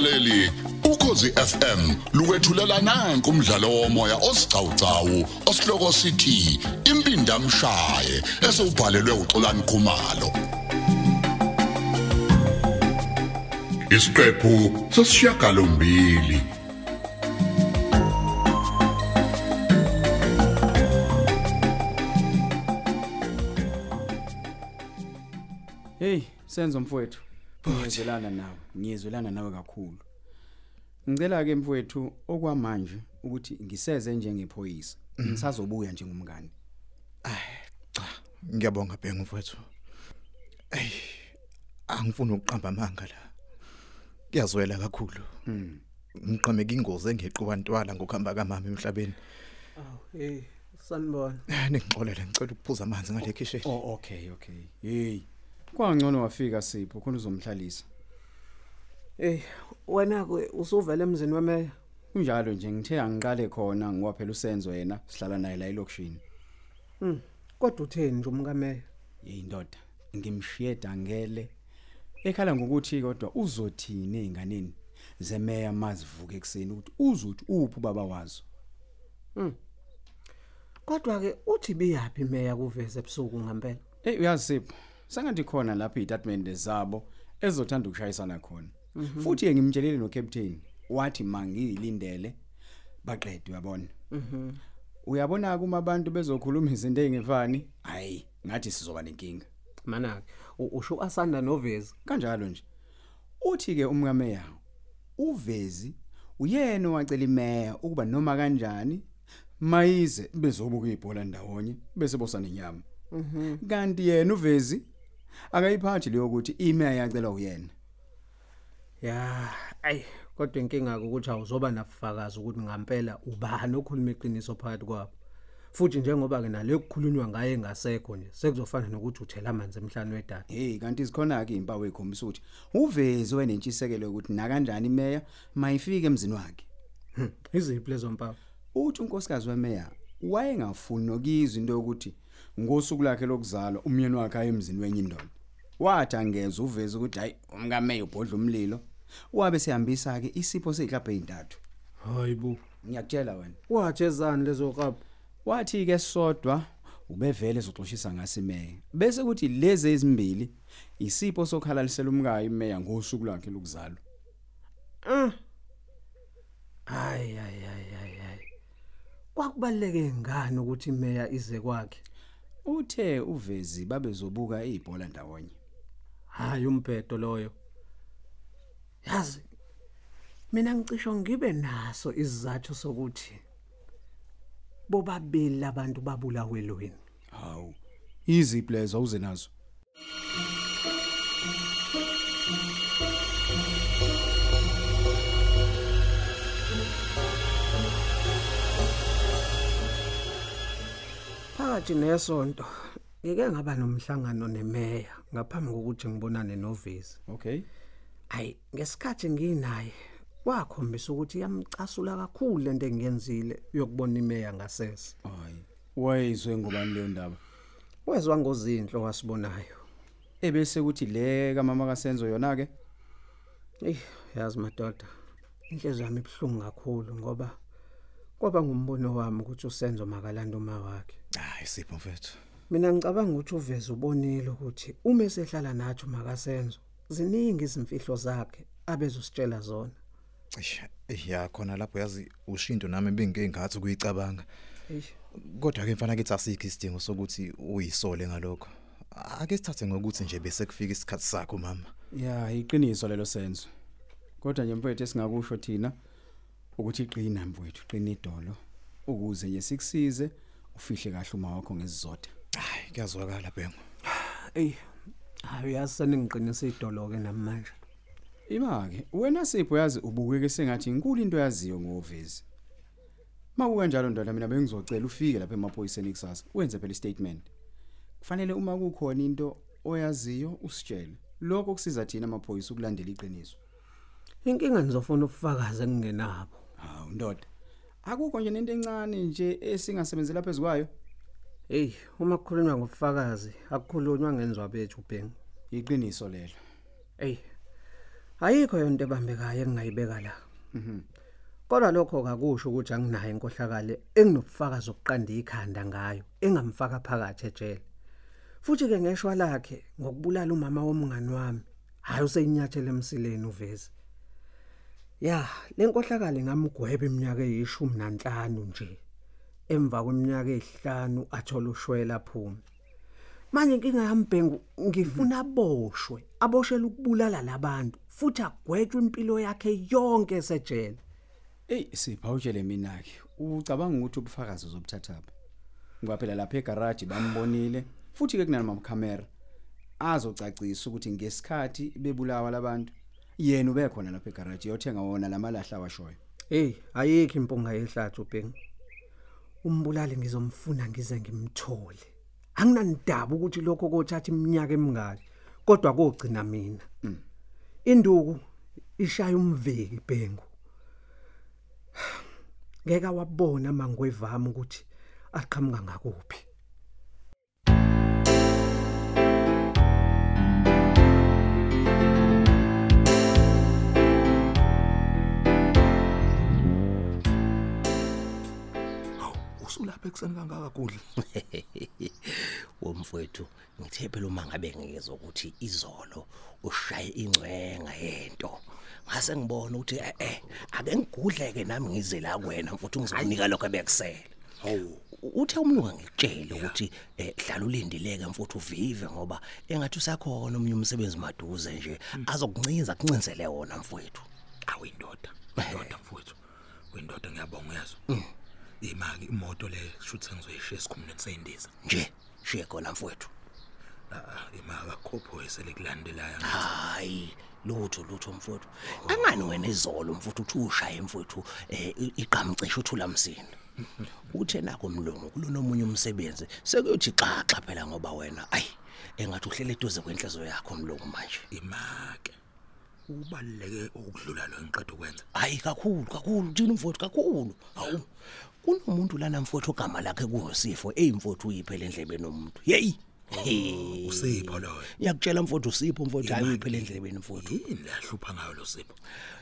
mlaleli ukhosi FM lukwethulela nanku umdlalo womoya osiqhawqhawo osihloko sithi impindi amshaye esubhalelwe uXolani Khumalo Isiqephu sesishiyagalombili Hey, senzo mfowethu. Ngiyezwelana nawe, ngiyezwelana nawe kakhulu. Ngicela ke mfowethu okwamanje ukuthi ngiseze njengephoyisa. Ngisazobuya njengomngane. Ngiyabonga bhengu mfowethu. Ey, angifuni ukuqamba amanga la. Kuyazwela kakhulu. Mm. Ngiqhameka ingozi engeqwa ntwala ngokuhamba kamama emhlabeni. Aw, hey, sanibona. Ningixolele ngicela ukuphuza amanzi ngale kitchen. Oh okay, okay. Hey. Kwangcono wafika Sipho khona uzomhlalisa. Hey, wena ke usuvela emzini wemeya? Kunjalo nje ngithe angiqale khona ngoba phela usenzo yena sihlala naye la elokushini. Mhm. Kodwa utheni nje umkameya? Hey ndoda, ngimshiye dangele. Ekhala ngokuthi kodwa uzothini einganeni zemeya mazivuke ekseni ukuthi uzothi uphi baba wazo. Kodwa ke uthi biyapi imeya kuveze ebusuku ngempela? Hey uyazi Sipho, sengathi khona lapha idepartment zabo ezothanda ukushayisana khona. Futhi ngimtshelile no captain wathi mangilindele baqede uyabona. Mhm. Uyabona kuma abantu bezokhuluma izinto ezingefani, hayi ngathi sizoba nenkinga. Mana ke usho asanda novezi. Kanjalo nje. Uthi ke umkameya uvezi uyena owacela imeya ukuba noma kanjani mayize bezobuka ibhola ndawonye bese bosana inyama. Mhm. Kanti yena uvezi akayiphathi leyo ukuthi imeya yacela uyena. Ya, ay, kodwa inkinga ukuthi awuzoba nafakazi ukuthi ngampela ubani okhuluma iqiniso phakathi kwabo. Futhi njengoba ke nale kukhulunywa ngaye engasekho nje, sekuzofana nokuthi uthela amanzi emhlanje wedada. Hey kanti zikhona ke impawu ekhombisa ukuthi uvezi wenentshisekelo ukuthi na kanjani imeya mayifike emzini wakhe. Iziphi lezo mpawu? Uthi unkosikazi wemeya wayengafuni nokizwa into yokuthi ngosuku lakhe lokuzalwa umyeni wakhe ayemzini wenye indoda. Wathi angeza uvezi ukuthi hayi umkameya ubhodla umlilo. Wabe sehambisa ke isipho sezihlaphe ezintathu. Hayibo. Ngiyakutshela wena. Wathi ezani lezo qapho? Wathi ke sodwa ubevele ezoxoshisa ngasimeya. Bese kuthi lezi ezimbili isipho sokhalalisela umkayo imeya ngosuku lakhe lokuzalwa. Ah. Ay ay ay ay ay. Kwakubaleke ngani ukuthi imeya ize kwakhe? Uthe uvezi babezobuka ibhola ndawonye. Hayi umbhedo loyo. Yazi mina ngicisho ngibe naso isizathu sokuthi bobabili abantu babulawe lweni. Hawu. Iziphi lezo uze nazo? Phakathi nesonto ngeke ngaba nomhlangano nemeya ngaphambi kokuthi ngibonane novezi. Okay. Hayi ngesikhathi nginaye wakhombisa ukuthi yamcasula kakhulu lento engiyenzile yokubona imeya ngasese. Hayi. Wayizwe ngobani leyo ndaba? Wezwa ngozinhlo wasibonayo. Ebese kuthi le kamama kaSenzo yona ke Eh yazi madoda inhliziyo yami ibhlungu kakhulu ngoba kwaba ngumbono wami ukuthi usenzo makalanda uma wakhe. Hayi sipho mfethu. Mina ngicabanga ukuthi uveze ubonile ukuthi uma esehlala nathi makasenzo ziningi izimfihlo zakhe abezositshela zona. Ya khona lapho yazi ushinto nami bengike ngathi kuyicabanga. Eish Kodwa ke mfana kithi asikho isidingo sokuthi uyisole ngalokho. Ake sithathe ngokuthi nje bese kufika isikhathi sakho mama. ya iqiniso lelo senzo. Kodwa nje mfowethu esingakusho thina ukuthi iqina mfowethu qina idolo ukuze nje sikusize ufihle kahle uma wakho ngesizotha. Hayi kuyazwakala bhengu. ey hayi yazi seningiqinisa idolo ke namanje. Imake wena sipho yazi ubukeke sengathi inkulu into yaziyo ngovezi. Maku kanjalo ndoda mina bengizocela ufike lapha emaphoyiseni kusasa wenze phela istatement. Kufanele uma kukhona into oyaziyo usitshele. Lokho kusiza thina amaphoyisa ukulandela iqiniso. Inkinga nizofuna ubufakazi engingenabo. Hawu ndoda. Akukho nje nento encane nje esingasebenzela phezukwayo. Hey, uma kukhulunywa ngobufakazi, akukhulunywa ngenzwa bethu bhengu. Iqiniso lelo. Ey. ayikho yonto ebambekayo engingayibeka la kodwa lokho kakusho ukuthi anginayo inkohlakale enginobufakazi obuqanda ikhanda ngayo engamfaka phakathi ejele futhi ke ngeshwa lakhe ngokubulala umama womngani wami hayi useyinyathele emsileni uvezi ya lenkohlakale ngamgweba iminyaka eyishumi nanhlanu nje. Emva kweminyaka ezihlanu athola ushwela phuma manje inkinga yambhengu ngifuna aboshwe aboshela ukubulala labantu futhi agwetshwe impilo yakhe yonke esejele. Ey sipha utshele mina ke ucabanga ukuthi ubufakazi uzobuthathapha ngoba phela lapha egarage bambonile futhi ke kunama camera azocacisa ukuthi ngesikhathi bebulawa labantu. Yena ube khona lapha egarage yothenga wona lamalahla washoyo hey ayikho impunga yehlathi ubhengu. Umbulali ngizomfuna ngize ngimthole. Anginandaba ukuthi lokho kothatha iminyaka emingaki kodwa kogcina mina. Induku ishaya umveki bhengu. Ngeke wabona mangwevama ukuthi aqhamuka ngakuphi. Usulapha ekuseni kangaka kudla womfowethu ngithe phela uma ngabe ngiyezwa ukuthi izolo ushaye ingcwenga yento. Ngase ngibona ukuthi eh eh ake ngigudleke nami ngize la kuwena mfowethu ngizokunika lokho ebekusela hawu. Uthe umlungu ngikutshele ukuthi eh hlala ulindileke mfowethu uvive ngoba engathi usakhona omnye umsebenzi maduze nje azokuncinza kuncinzele wona mfowethu. Awuyindoda indoda. Mfowethu. Uyindoda ngiyabonga uyazwa imaki imoto le shuthi sengizoyishiya esikhumulweni seyindiza nje? Shiye khona mfowethu. Imaki akhopho esele kulandelayo hayi lutho lutho mfowethu. Angani wena izolo mfowethu uthi ushaye mfowethu eh iqamcisho uthula msindo uthe nako mlungu kulona omunye umsebenzi sekuyothi xaxa phela ngoba wena ayi engathi uhlele eduze kwenhliziyo yakho mlungu manje. Imaki ubaluleke ukudlula lo engiqeda ukwenza. Hayi kakhulu kakhulu thina mfowethu kakhulu. Hawu kunomuntu lana mfowethu ogama lakhe kuwusifo eyimfowethu uyiphele endlebeni nomuntu hey Hey. Usipho loyo Ngiyakutshela mfowethu usipho mfowethu hayi uyiphele endlebeni mfowethu. yini lahlupha ngayo lo sipho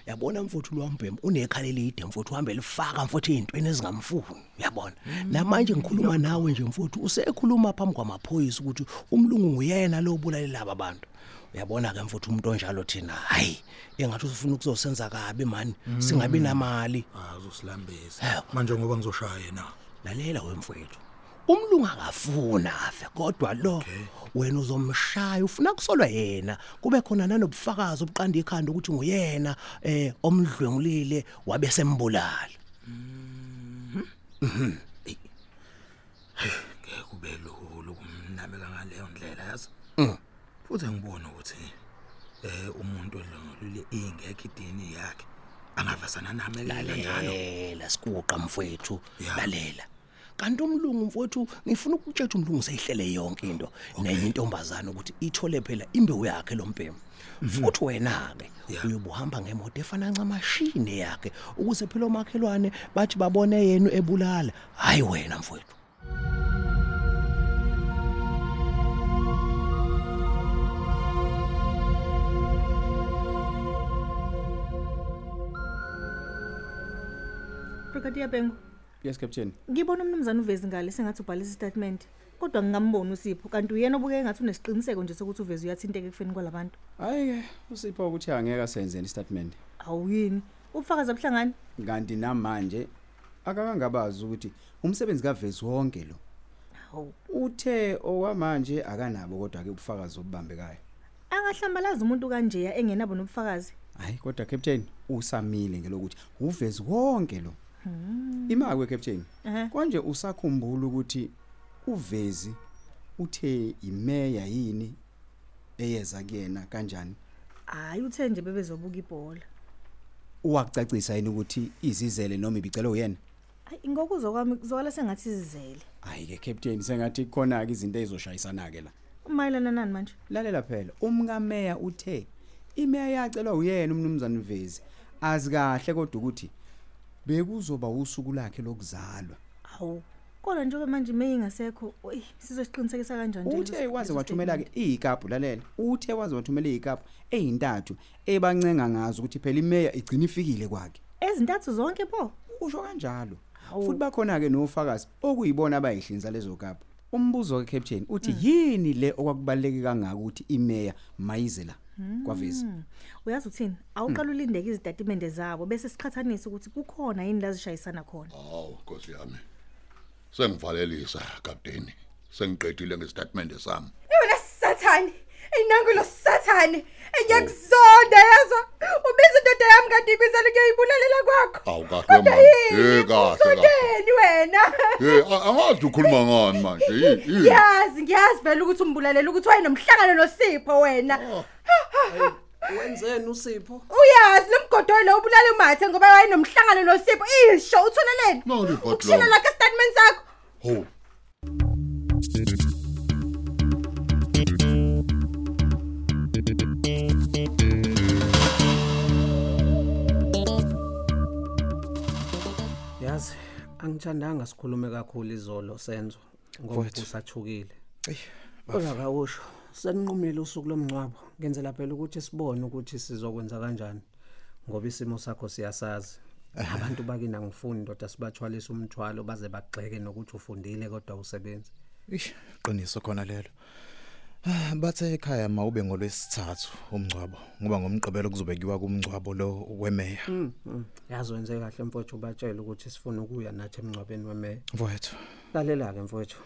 Yabona mfowethu lwambhemu unekhala elide mfowethu uhambe lifaka mfowethu ezintweni ezingamfuni. Uyabona? Namanje ngikhuluma nawe nje mfowethu usekhuluma phambi kwamaphoyisa ukuthi umlungu nguyena lo obulalela laba bantu. Uyabona ke mfowethu umuntu onjalo thina hayi engathi usufuna ukuzosenza kabi mani singabi namali. azosilambisa manje ngoba ngizoshaya yena Lalela wemfowethu. Umlungu akafuna afe kodwa lo wena uzomshaya ufuna kusolwa yena. Kube khona nanobufakazi obuqanda ikhanda ukuthi nguyena eh omdlwengulile wabe sembulala. ngeke kube lulu kumnameka ngaleyo ndlela yazi? Futhi ngibona ukuthi eh umuntu odlongolule ingekho idini yakhe. Angavasana nami kanjalo Lalela sikuqa mfowethu. Lalela. Kanti umlungu mfowethu ngifuna ukutshela umlungu seyihlele yonke into nenye intombazana ukuthi ithole phela imbewu yakhe lompembu. Futhi wena ke Ya. uyobuhamba ngemoto efana ncamashini yakhe ukuze phela omakhelwane bathi babone yena ebulala hayi wena mfowethu. Brigadier Bengu, yes captain ngibona umnumzana uvezi ngale sengathi ubhalisa istatement. Kodwa ngingamboni uSipho kanti uyena obuke engathi unesiqiniseko nje sokuthi uvezi uyathinteka ekufeni kwalabantu. hayi ke usipho ukuthi angeke asenzeni statement Awuyini? Ubufakazi obuhlangani? kanti namanje akakangabazi ukuthi umsebenzi kavezi wonke lo Hawu. uthe okwamanje akanabo kodwa ke ubufakazi obubambekayo Angahlambalaza umuntu kanjeya engenabo nobufakazi. hayi kodwa captain usamile ngelokuthi uvezi wonke lo imakwe captain Ehhe. konje usakhumbula ukuthi uvezi uthe imeya yini eyeza kuyena kanjani Hayi uthe nje bebezobuka ibhola. uwakucacisa yini ukuthi izizele noma ibicelo uyena Hayi ngokuzwa kwami kuzwakala sengathi izizele. hayi ke captain sengathi khona ke izinto ezizoshayisana ke la Umayelana nani manje? lalela phela umkameya uthe imeya yacelwa uyena umnumzane Mvezi azikahle kodwa ukuthi bekuzoba usuku lakhe lokuzalwa. Hawu. kodwa njengoba manje meyingasekho oyi sizosiqinisekisa kanjani nje uthe leso- waze leso wathumela ke statement? izikapu lalela. Uthe waze wathumela izikapu ezintathu ebancenga ngazo ukuthi phela imeya igcina ifikile kwakhe. Ezintathu zonke pho usho kanjalo. Futhi bakhona ke nofakazi okuyibona abayihlinza lezo kapu. Umbuzo ke captain uthi yini le okwakubaleke kangaka ukuthi imeya mayize la kwavezi Hmm. uyazi uthini awuqala ulindeke izitatimende zabo bese siqhathanisa ukuthi kukhona yini la zishayisana khona Hawu Nkosi yami. Sengivalelisa kapteni. Sengiqedile ngestatement sami. yona sathane inangu lo sathane engiyakuzonda yazwa ubiza indoda yami kanti ibizela kuyayibulalela kwakho Awu kahle Kodwa mama. yini? Eh kahle kahle. Usondeni wena Eh a- angazi ukhuluma ngani manje. Yi- yi. yazi ngiyazi vele ukuthi umbulalela ukuthi wayenomhlangano nosipho wena wenzeni usipho uyazi lo mgodoyi lo ubulala umathe ngoba wayenomhlangano nosipho isho utholeleni No, libhotlo. ukushila la statement sakho Ho. Yazi angithandanga sikhulume kakhulu izolo senzo ngoba Mfowethu. usathukile Eyi, kodwa kawusho seninqumile usuku lomncwabo ngenzela phela ukuthi sibone ukuthi sizokwenza kanjani ngoba isimo sakho siyasazi. Abantu bakina ngifuni ndoda sibathwalisa umthwalo baze bagxeke nokuthi ufundile kodwa usebenzi Ish, qiniso khona lelo. Ah, bathe ekhaya mawube ngolwesithathu umngcwabo ngoba ngomgqibelo kuzobe kuyiwa kumngcwabo lo wemeya. Mm, mm. yazi wenze kahle mfowethu ubatshela ukuthi sifuna ukuya nathi emngcwabeni wemeya Mfowethu. lalela ke mfowethu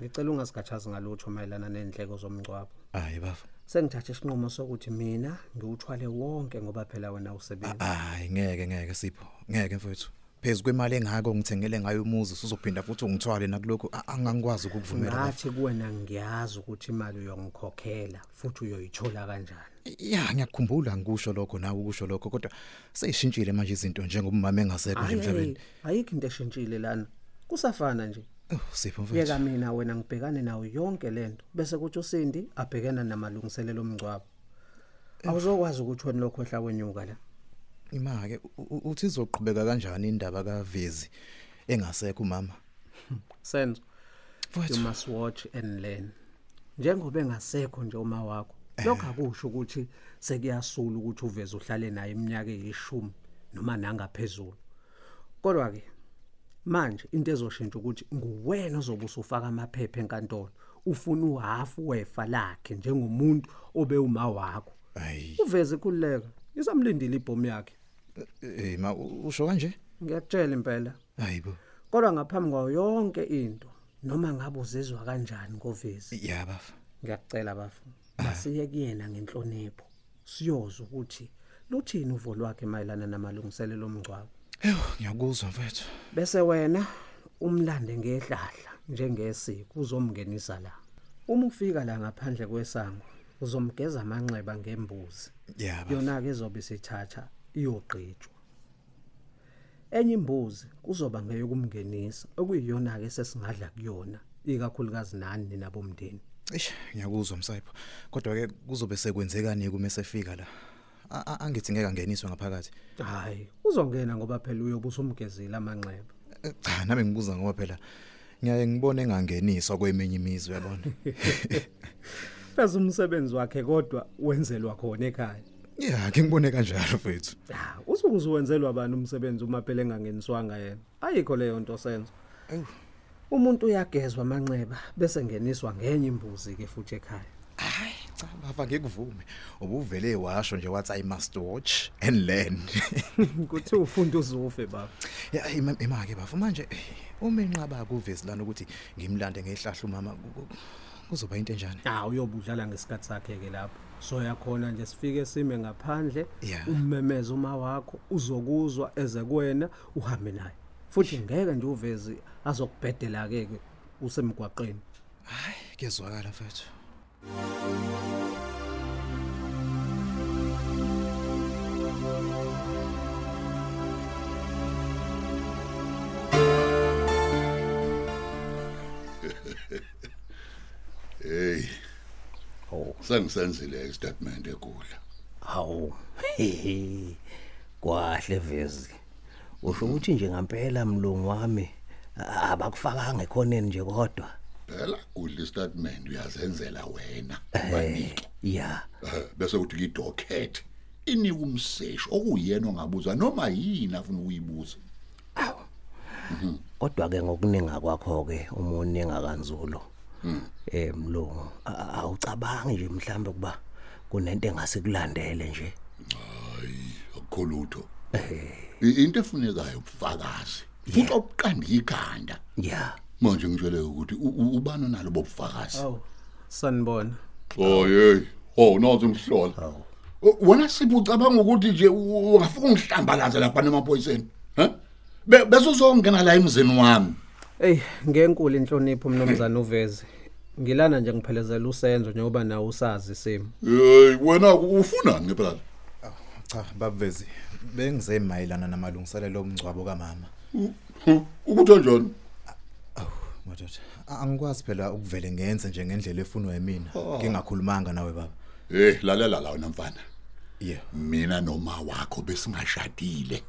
ngicela ungasigatshazi ngalutho mayelana nezindleko zomngcwabo Hayi baba. sengithathe isinqumo sokuthi mina ngiwuthwale wonke ngoba phela wena usebenza Hayi ngeke ngeke sipho. Ngeke mfowethu. Phezulu kwemali engako ngithengele ngayo umuzi usuzophinda futhi ungithwale nakuloko a- angangikwazi ukukuvumela. baba. ngathi kuwena ngiyazi ukuthi imali uyongikhokhela futhi uyoyithola kanjani Ya ngiyakukhumbula ngikusho lokho nawe ukusho lokho kodwa seyishintshile manje izinto njengoba umama engasekho nje Hayi, emhlabeni. ayikho into eshintshile lana kusafana nje Oh sipho mfowethu. yeka mina wena ngibhekane nawo yonke lento bese kuthi usindi abhekana namalungiselelo omngcwabo awuzokwazi ukuthi wena lokho ehla kwenyuka la Imake u- u- uthi izoqhubeka kanjani indaba kaVezi engasekho umama. senzo you must watch and learn. Njengoba engasekho nje uma wakho lokho akusho ukuthi sekuyasula ukuthi uveze uhlale naye iminyaka eyishumi noma nangaphezulu. Kodwa ke manje into ezoshintsha ukuthi nguwena ozobe usufaka amaphepha enkantolo ufuna uhafu wefa lakhe njengomuntu obe uma wakho. Uveze ikhululeka isamlindile ibhomu yakhe Eh ma usho kanje? ngiyakutshela impela Hayibo. kodwa ngaphambi kwayo yonke into noma ngabe uzizwa kanjani ngovezi Ya bafa. ngiyakucela bafu basiye kuyena ngenhlonipho siyoza ukuthi luthini uvo lwakhe mayelana namalungiselelo omngcwabo Eyo ngiyakuzwa mfethu. bese wena umlande ngehlahla njengesiko uzomngenisa la uma ufika la ngaphandle kwesango uzomgeza amanxeba ngembuzi Ya bafa. yona ke izobe sithatha iyogqitshwa enye imbuzi kuzoba ngeyokumngenisa okuyiyona ke sesingadla kuyona ikakhulukazi nani nina bomndeni Eish ngiyakuzwa msayipho. Kodwa ke kuzobe sekwenzekani kuma esefika la? A- a- Angithi ngeke angeniswe ngaphakathi. hayi uzongena ngoba phela uyobe usumgezile amanxeba Eh, Cha nami ngibuza ngoba phela ngiyaye ngibone engangeniswa kweminye imizwe uyabona. pheze umsebenzi wakhe kodwa wenzelwa khona ekhaya Ya ke ngibone kanjalo mfethu. Ah, usuku uzuwenzelwa abantu umsebenzi uma phela engangeniswanga yena. Ayikho leyo nto senzo. Ewu. Umuntu uyagezwa amanxeba bese ngeniswa ngenye imbuzi ke futhi ekhaya. Hayi cha bafa ngikuvume. Ubuvele washo nje wathi I must watch and learn. Kuthi ufunda uzufe baba. Ya ima- imake bafa manje eh, uma enqaba kuvesi lana ukuthi ngimlande ngehlahla umama ku- ku- kuzoba into enjani? Ah, uyobudlala ngesikhathi sakhe ke lapho. So yakhona nje sifike sime ngaphandle Yeah. ummemeza uma wakho uzokuzwa eze kuwena uhambe naye. Futhi ngeke nje uvezi azokubhedela ke ke usemgwaqeni. Hayi kezwakala mfethu. Sengisenzile istatement ekudla. hawu. Kwahle vezi. Usho ukuthi nje ngempela mlungu wami abakufakanga ekhoneni nje kodwa phela udla istatement uyazenzela wena eh ubanike ya Eh, bese uthi kidocket inika umseshi okuyena ongabuza noma yini afuna ukuyibuza kodwa ke ngokuninga kwakho ke umuninga kanzulo eh mlungu awucabangi nje mhlambe kuba kunento engase kulandele nje. Akukho lutho. Into efunekayo ubufakazi futhi obuqanda ikhanda ya manje ngitshele ukuthi ubani nalo bobufakazi Awu sanibona. oh hey oh nazi umhlola. Wena sipho ucabanga ukuthi nje ungafika ungihlambalaza lapha emaphoyiseni ha Be- bese uzongena la emzini wami. Ey, ngenkulu inhlonipho mnumzana uveze. Ngilana nje ngiphelezela usenzo njengoba nawe usazi isimo. hey wena ufunani ngempela cha babuvezi bengize mayelana namalungiselelo omngcwabo kamama. Ukuthi kanjani madoda a- angikwazi phela ukuvele ngenze nje ngendlela efunwa yimina. Ngingakhulumanga nawe baba. Hey lalela la wena mfana. Yeah. Mina noma wakho besingashadile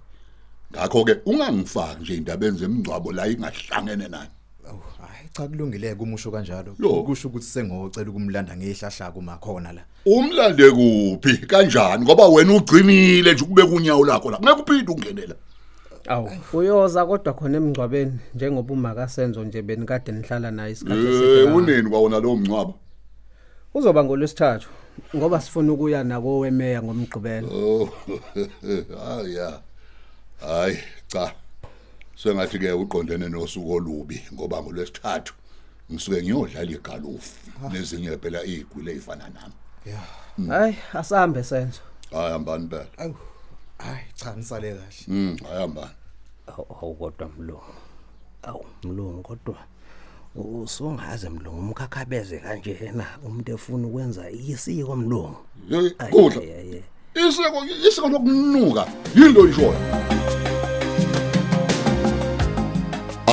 ngakho ke ungangifaki nje indabeni zemingcwabo la ingahlangene nayo. Awu hayi cha kulungile kumusho kanjalo. Yo. kusho ukuthi sengocela ukumlanda ngehlahlaka kuma khona la. Umlande kuphi? Kanjani? Ngoba wena ugcinile nje ukubeka unyawo lakho la. Ngeke uphinde ungenela Awu, uyoza kodwa khona emngcwabeni njengoba umakasenzo nje benikade nihlala naye isikhathi eh eside. kangaka. uneni kwawona lo mncwabo Uzoba ngolwesithathu ngoba sifuna ukuya nako wemeya ngomgqibelo. oh ah ya hayi cha. Sengathi ke uqondene nosuku olubi ngoba ngolwesithathu ngisuke ngiyodlala igalufu nezinye phela izigwile ezifana nami. Hayi, asambe senzo. hayi hambani phela. Awu hayi cha nisale kahle. Mm hayi hambani. Awu awu, kodwa mlungu. Awu mlungu kodwa u- usungaze mlungu umkhakhabeze kanjena umuntu efuna ukwenza isiko mlungu. Hey, Ay, kudla. ay, ay, ay. isiko isiko lokunuka yilo lishoyo